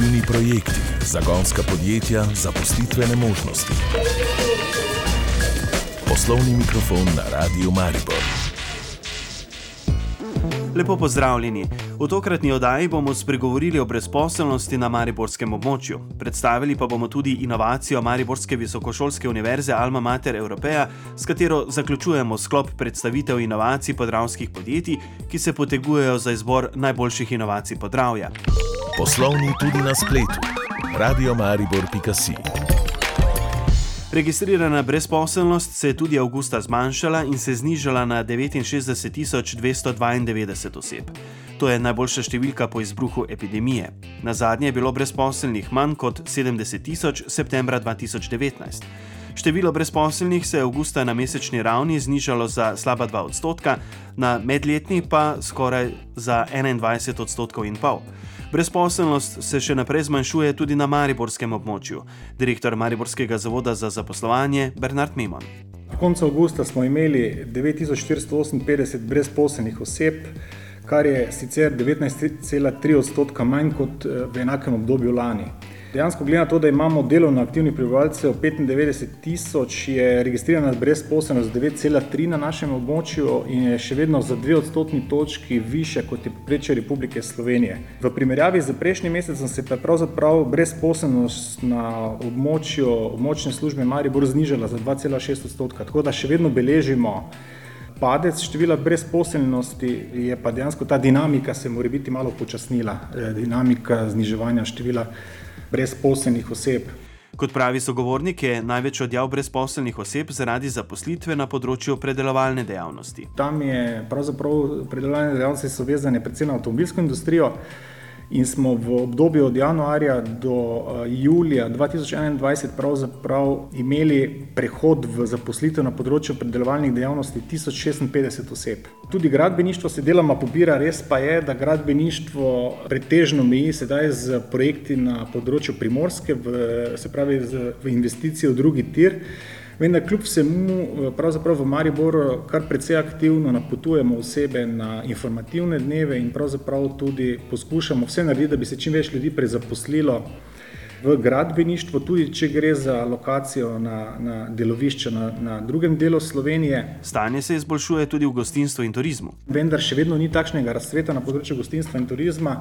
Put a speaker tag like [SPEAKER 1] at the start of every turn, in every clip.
[SPEAKER 1] inovativni projekti, zagonska podjetja, zaposlitvene možnosti. Poslovni mikrofon na Radiu Maribor.
[SPEAKER 2] Lepo pozdravljeni. V tokratni oddaji bomo spregovorili o brezposelnosti na Mariborskem območju. Predstavili pa bomo tudi inovacijo Mariborske visokošolske univerze Alma Mater Europeja, s katero zaključujemo sklop predstavitev inovacij podravskih podjetij, ki se potegujejo za izbor najboljših inovacij podravja.
[SPEAKER 1] Poslovni tudi na spletu. Radio Maribor.si
[SPEAKER 2] Registrirana brezposelnost se je tudi avgusta zmanjšala in se znižala na 69.292 oseb. To je najboljša številka po izbruhu epidemije. Na zadnje je bilo brezposelnih manj kot 70 tisoč septembra 2019. Število brezposelnih se je avgusta na mesečni ravni znižalo za slaba 2 odstotka, na medletni pa skoraj za 21 odstotkov in pol. Brezposelnost se še naprej zmanjšuje tudi na mariborskem območju. Direktor Mariborskega zavoda za zaposlovanje Bernard Mimon.
[SPEAKER 3] Konec avgusta smo imeli 9458 brezposelnih oseb, kar je sicer 19,3 odstotka manj kot eh, v enakem obdobju lani. Dejansko, glede na to, da imamo delovno aktivnih prebivalcev 95 tisoč, je registrirana brezposelnost 9,3 na našem območju in je še vedno za dve odstotni točki više kot je preče Republike Slovenije. V primerjavi z prejšnjim mesecem se pa pravzaprav brezposelnost na območju območne službe Maribor znižala za 2,6 odstotka, tako da še vedno beležimo. Padec števila brezposelnosti je pa dejansko ta dinamika, se mora biti malo počasnila, eh, dinamika zniževanja števila brezposelnih oseb.
[SPEAKER 2] Kot pravi sogovornik, je največ odjav brezposelnih oseb zaradi zaposlitve na področju predelovalne dejavnosti.
[SPEAKER 3] Tam je pravzaprav predelovalne dejavnosti vezane predvsem na avtomobilsko industrijo in smo v obdobju od januarja do uh, julija 2021 pravzaprav imeli prehod v zaposlitev na področju predelovalnih dejavnosti 1056 oseb. Tudi gradbeništvo se deloma pobira, res pa je, da gradbeništvo pretežno meji sedaj z projekti na področju primorske, v, se pravi z, v investicijo v drugi tir. Vendar kljub vsemu, eh, pravzaprav v Mariboru kar precej aktivno napotujemo osebe na informativne dneve in pravzaprav tudi poskušamo vse narediti, da bi se čim več ljudi prezaposlilo v gradbeništvo, tudi če gre za lokacijo na, na delovišče na, na drugem delu Slovenije.
[SPEAKER 2] Stanje se izboljšuje tudi v gostinstvu in turizmu.
[SPEAKER 3] Vendar še vedno ni takšnega razcveta na področju gostinstva in turizma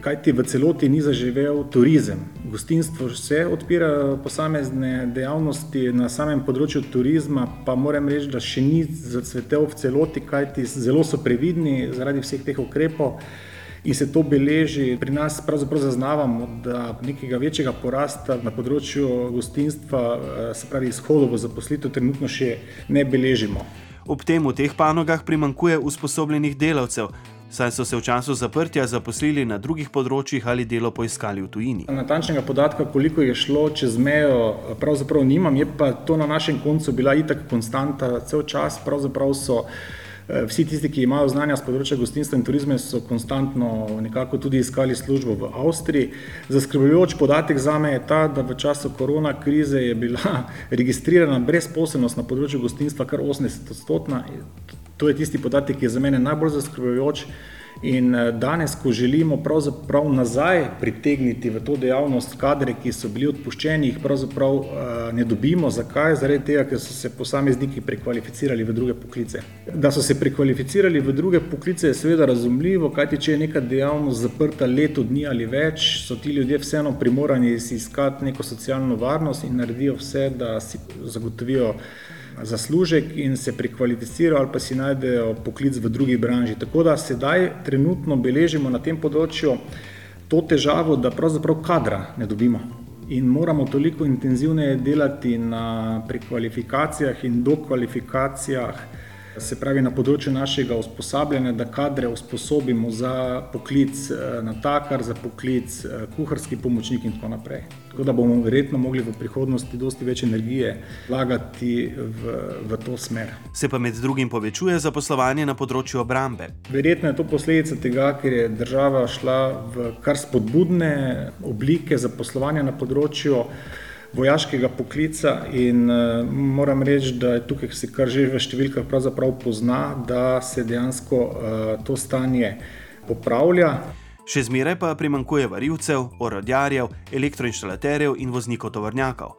[SPEAKER 3] kajti v celoti ni zaživel turizem. Gostinstvo se odpira posamezne dejavnosti na samem področju turizma, pa moram reči, da še ni zacvetel v celoti, kajti zelo so previdni zaradi vseh teh ukrepov. In se to beleži, pri nas pravzaprav zaznavamo, da nekega večjega porasta na področju gostinstva, eh, se pravi izhodov v zaposlitev, trenutno še ne beležimo.
[SPEAKER 2] Ob tem v teh panogah primankuje usposobljenih delavcev, saj so se v času zaprtja zaposlili na drugih področjih ali delo poiskali v tujini.
[SPEAKER 3] Natančnega podatka, koliko je šlo čez mejo, pravzaprav nimam, je pa to na našem koncu bila itak konstanta cel čas. Pravzaprav so vsi tisti, ki imajo znanja z področja gostinstva in turizma, so konstantno nekako tudi iskali službo v Avstriji. Zaskrbljujoč podatek za me je ta, da v času korona krize je bila registrirana brezposelnost na področju gostinstva kar 80 odstotna. To je tisti podatek, ki je za mene najbolj zaskrbljujoč. In eh, danes, ko želimo pravzaprav nazaj pritegniti v to dejavnost kadre, ki so bili odpuščeni, jih pravzaprav eh, ne dobimo. Zakaj? Zaradi tega, ker so se posamezniki prekvalificirali v druge poklice. Da so se prekvalificirali v druge poklice, je seveda razumljivo, kajti če je neka dejavnost zaprta leto dni ali več, so ti ljudje vseeno primorani iskati neko socialno varnost in naredijo vse, da si zagotovijo zaslužek in se prekvalificirajo ali pa si najdejo poklic v drugi branži. Tako da sedaj trenutno beležimo na tem področju to težavo, da pravzaprav kadra ne dobimo. In moramo toliko intenzivneje delati na prekvalifikacijah in dokvalifikacijah, se pravi na področju našega usposabljanja, da kadre usposobimo za poklic eh, natakar, za poklic eh, kuharski pomočnik in tako naprej. Tako da bomo verjetno mogli v prihodnosti dosti več energije vlagati v, v to smer.
[SPEAKER 2] Se pa med drugim povečuje zaposlovanje na področju obrambe.
[SPEAKER 3] Verjetno je to posledica tega, ker je država šla v kar spodbudne oblike zaposlovanja na področju vojaškega poklica in uh, moram reči, da je tukaj se kar že v številkah pravzaprav pozna, da se dejansko uh, to stanje popravlja.
[SPEAKER 2] Še zmeraj pa primankuje varilcev, orodjarjev, elektroinštalaterjev in voznikov tovornjakov.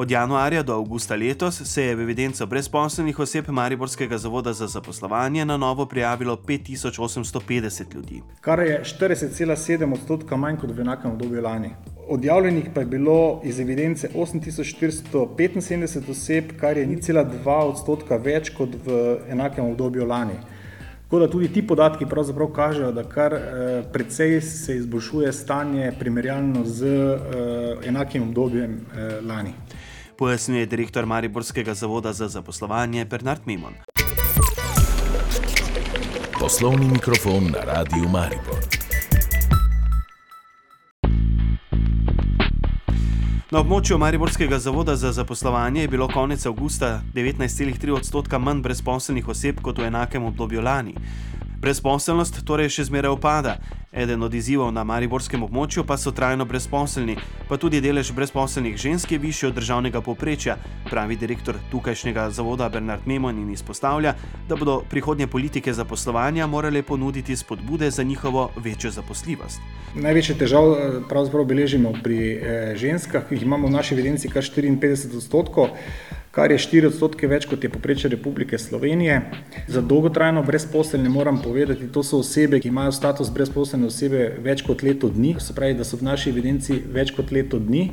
[SPEAKER 2] Od januarja do avgusta letos se je v evidenco brezposelnih oseb Mariborskega zavoda za zaposlovanje na novo prijavilo 5850 ljudi.
[SPEAKER 3] Kar je 40,7 odstotka manj kot v enakem obdobju lani. Odjavljenih pa je bilo iz evidence 8475 oseb, kar je 0,2 odstotka več kot v enakem obdobju lani. Tako da tudi ti podatki pravzaprav kažejo, da kar eh, precej se izboljšuje stanje primerjalno z eh, enakim obdobjem eh, lani
[SPEAKER 2] pojasnjuje direktor Mariborskega zavoda za zaposlovanje Bernard Mimon.
[SPEAKER 1] Poslovni mikrofon na Radiu Maribor.
[SPEAKER 2] Na območju Mariborskega zavoda za zaposlovanje je bilo konec avgusta 19,3 odstotka manj brezposelnih oseb kot v enakem obdobju lani. Brezposelnost torej še zmeraj upada. Eden od izzivov na mariborskem območju pa so trajno brezposelni, pa tudi delež brezposelnih žensk je višji od državnega poprečja, pravi direktor tukajšnjega zavoda Bernard Memon in izpostavlja, da bodo prihodnje politike zaposlovanja morale ponuditi spodbude za njihovo večjo zaposljivost.
[SPEAKER 3] Največje težave eh, pravzaprav beležimo pri eh, ženskah, ki jih imamo v naši evidenci kar 54 odstotkov kar je 4 odstotke več kot je poprečje Republike Slovenije. Za dolgotrajno brezposelne moram povedati, to so osebe, ki imajo status brezposelne osebe več kot leto dni, se pravi, da so v naši evidenci več kot leto dni.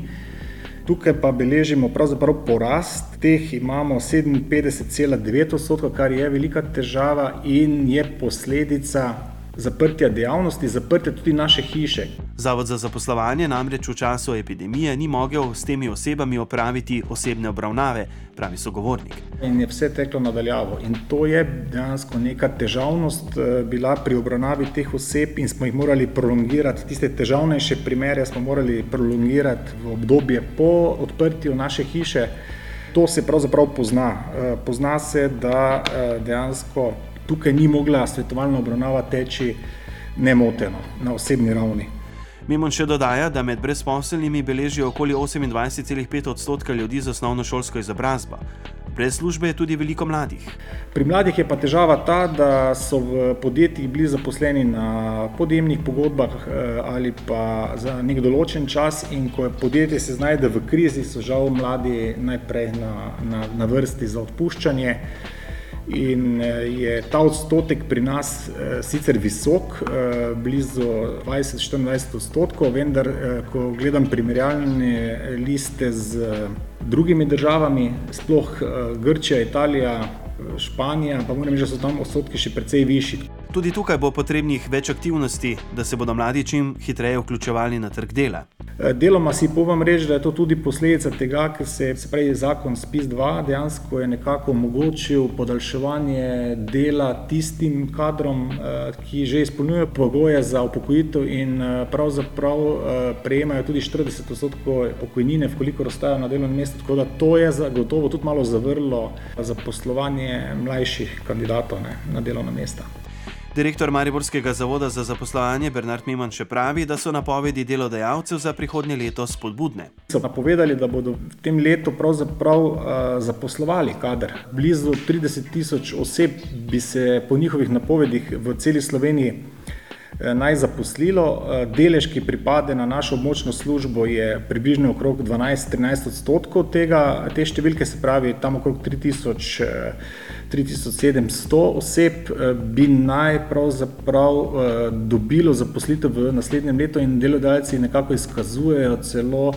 [SPEAKER 3] Tukaj pa beležimo pravzaprav porast, teh imamo 57,9 odstotka, kar je velika težava in je posledica zaprtja dejavnosti, zaprtja tudi naše hiše.
[SPEAKER 2] Zavod za zaposlovanje namreč v času epidemije ni mogel s temi osebami opraviti osebne obravnave, pravi sogovornik.
[SPEAKER 3] In je vse teklo nadaljavo. In to je dejansko neka težavnost eh, bila pri obravnavi teh oseb in smo jih morali prolongirati. Tiste težavnejše primere smo morali prolongirati v obdobje po odprtju naše hiše. To se pravzaprav pozna. Eh, pozna se, da eh, dejansko tukaj ni mogla svetovalna obravnava teči nemoteno na osebni ravni.
[SPEAKER 2] Mimon še dodaja, da med brezposelnimi beležijo okoli 28,5 odstotka ljudi z osnovno šolsko izobrazbo. Brez službe je tudi veliko mladih.
[SPEAKER 3] Pri mladih je pa težava ta, da so v podjetjih bili zaposleni na podjemnih pogodbah eh, ali pa za nek določen čas, in ko je podjetje se znajde v krizi, so žal mladi najprej na, na, na vrsti za odpuščanje. In eh, je ta odstotek pri nas eh, sicer visok, eh, blizu 20-24 odstotkov, vendar, ko gledam primerjalne liste z drugimi državami, sploh Grčija, Italija, Španija, pa moram reči, da so tam odstotki še precej višji.
[SPEAKER 2] Tudi tukaj bo potrebnih več aktivnosti, da se bodo mladi čim hitreje vključevali na trg dela.
[SPEAKER 3] Eh, deloma si povem reči, da je to tudi posledica tega, ker se, se pravi, zakon SPIS-2 dejansko je nekako omogočil podaljševanje dela tistim kadrom, eh, ki že izpolnjujejo pogoje za upokojitev in eh, pravzaprav prejemajo tudi 40 odstotkov pokojnine, vkolikor ostajajo na delovnem mestu. Tako da to je zagotovo tudi malo zavrlo za poslovanje mlajših kandidatov ne, na delovna mesta.
[SPEAKER 2] Direktor Mariborskega zavoda za zaposlovanje Bernard Miman še pravi, da so napovedi delodajalcev za prihodnje leto spodbudne.
[SPEAKER 3] So napovedali, da bodo v tem letu pravzaprav uh, zaposlovali kader. Blizu 30 tisoč oseb bi se po njihovih napovedih v celi Sloveniji naj zaposlilo. Eh, delež, ki pripade na našo območno službo, je približno okrog 12-13 odstotkov tega, te številke, se pravi, tam okrog 3000, 3700 eh, oseb bi naj pravzaprav dobilo zaposlitev v naslednjem letu in delodajalci nekako izkazujejo celo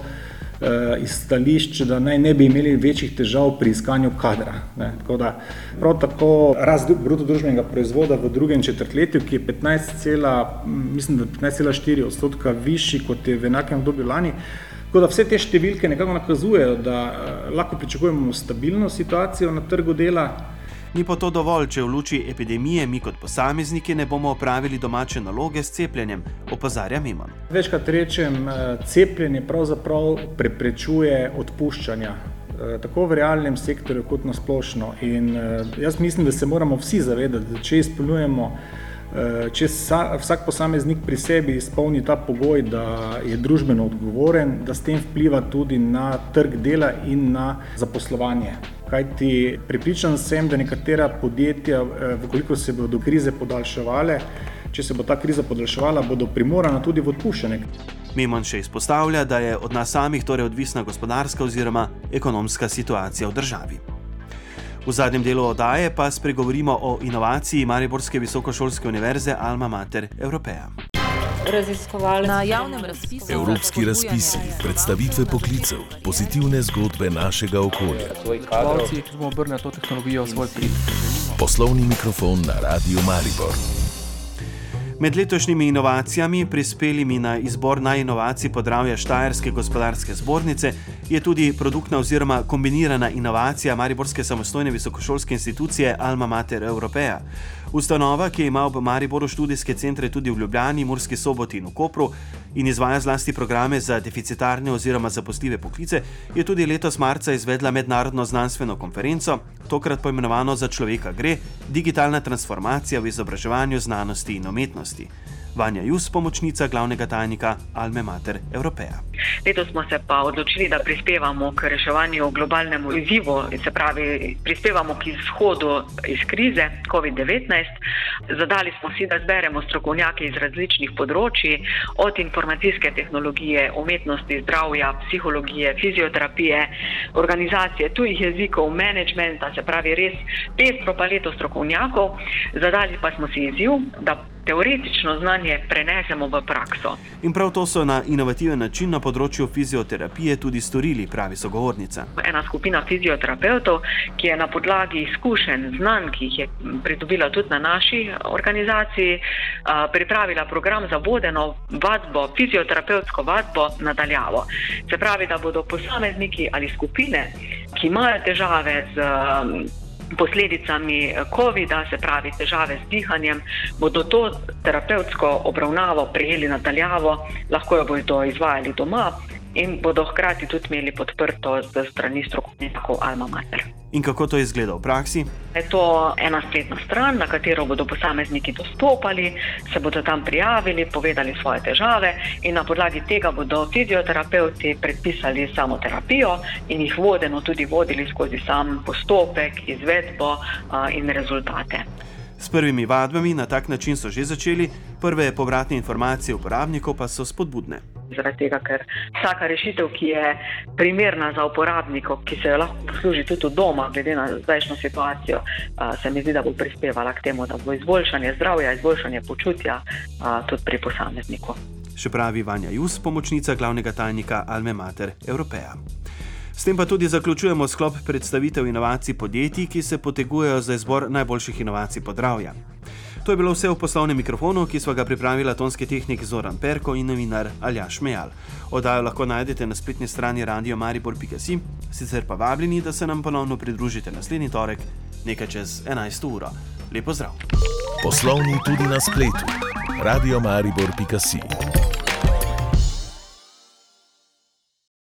[SPEAKER 3] iz stališča, da naj ne bi imeli večjih težav pri iskanju kadra. Tako da, prav tako rast bruto družbenega proizvoda v drugem četrtletju, ki je 15,4 odstotka višji kot je v enakem obdobju lani. Tako da vse te številke nekako nakazujejo, da uh, lahko pričakujemo stabilno situacijo na trgu dela.
[SPEAKER 2] Ni pa to dovolj, če v luči epidemije mi kot posamezniki ne bomo opravili domače naloge s cepljenjem, opozarja Mimon.
[SPEAKER 3] Večkrat rečem, eh, cepljenje pravzaprav preprečuje odpuščanja. Eh, tako v realnem sektorju, kot na splošno. In eh, jaz mislim, da se moramo vsi zavedati, da če izpolnjujemo, če vsak posameznik pri sebi izpolni ta pogoj, da je družbeno odgovoren, da s tem vpliva tudi na trg dela in na zaposlovanje. Kajti pripričan sem, da nekatera podjetja, eh, vkoliko se bodo krize podaljševale, če se bo ta kriza podaljševala, bodo primorana tudi v odpuščanje.
[SPEAKER 2] Memon še izpostavlja, da je od nas samih torej odvisna gospodarska oziroma ekonomska situacija v državi. V zadnjem delu oddaje pa spregovorimo o inovaciji Mariborske visokošolske univerze Alma Mater Evropeja.
[SPEAKER 4] Na javnem razpisu
[SPEAKER 1] Evropski razpisi, predstavitve poklicev, pozitivne zgodbe našega okolja.
[SPEAKER 5] Pravci bomo obrnili to tehnologijo v svoj prid.
[SPEAKER 1] Poslovni mikrofon na Radio Maribor.
[SPEAKER 2] Med letošnjimi inovacijami, prispelimi na izbor naj inovacij podravja Štajerske gospodarske zbornice, je tudi produktna oziroma kombinirana inovacija Mariborske samostojne visokošolske institucije Alma Mater Evropeja. Ustanova, ki ima v Mariboru študijske centre tudi v Ljubljani, Murski soboti in v Kopru in izvaja zlasti programe za deficitarne oziroma zaposljive poklice, je tudi letos marca izvedla mednarodno znanstveno konferenco, tokrat poimenovano Za človeka gre: Digitalna transformacija v izobraževanju, znanosti in umetnosti. Vanja Jus, pomočnica glavnega tajnika Alme Mater Evropeja.
[SPEAKER 6] Letos smo se pa odločili, da prispevamo k reševanju globalnemu izzivu, se pravi, prispevamo k izhodu iz krize COVID-19. Zadali smo si, da zberemo strokovnjake iz različnih področji, od informacijske tehnologije, umetnosti, zdravja, psihologije, fizioterapije, organizacije tujih jezikov, menedžmenta, se pravi, res pestro paleto strokovnjakov. Zadali pa smo si izziv, da teoretično znanje prenesemo v prakso.
[SPEAKER 2] In prav to so na inovativen način na področju fizioterapije tudi storili, pravi sogovornica.
[SPEAKER 6] Ena skupina fizioterapeutov, ki je na podlagi izkušenj, znanj, ki jih je pridobila tudi na naši organizaciji, pripravila program za vodeno vadbo, fizioterapevtsko vadbo nadaljavo. Se pravi, da bodo posamezniki ali skupine, ki imajo težave z posledicami COVID-a, se pravi težave z dihanjem, bodo to terapevtsko obravnavo prejeli nadaljavo, lahko jo bodo izvajali doma in bodo hkrati tudi imeli podprto z strani strokovnjakov Alma Mater.
[SPEAKER 2] In kako to izgleda v praksi?
[SPEAKER 6] Je to ena spletna stran, na katero bodo posamezniki dostopali, se bodo tam prijavili, povedali svoje težave in na podlagi tega bodo fizioterapeuti predpisali samo terapijo in jih vodeno tudi vodili skozi sam postopek, izvedbo in rezultate.
[SPEAKER 2] S prvimi vadbami na tak način so že začeli, prve povratne informacije uporabnikov pa so spodbudne.
[SPEAKER 6] Zaradi tega, ker vsaka rešitev, ki je primerna za uporabnika, ki se jo lahko posluži tudi doma, glede na zdajšnjo situacijo, se mi zdi, da bo prispevala k temu, da bo izboljšanje zdravja, izboljšanje počutja tudi pri posamezniku.
[SPEAKER 2] Še pravi Vanja Jus, pomočnica glavnega tajnika Alme Mater Evropeja. S tem pa tudi zaključujemo sklop predstavitev inovacij podjetij, ki se potegujejo za izbor najboljših inovacij podravja. To je bilo vse v poslovnem mikrofonu, ki smo ga pripravila tonski tehnik Zoran Perko in novinar Aljaš Mejal. Oddajo lahko najdete na spletni strani Radio Maribor.si, sicer pa vabljeni, da se nam ponovno pridružite naslednji torek, nekaj čez 11. uro. Lepo zdrav!
[SPEAKER 1] Poslovni tudi na spletu. Radio Maribor.si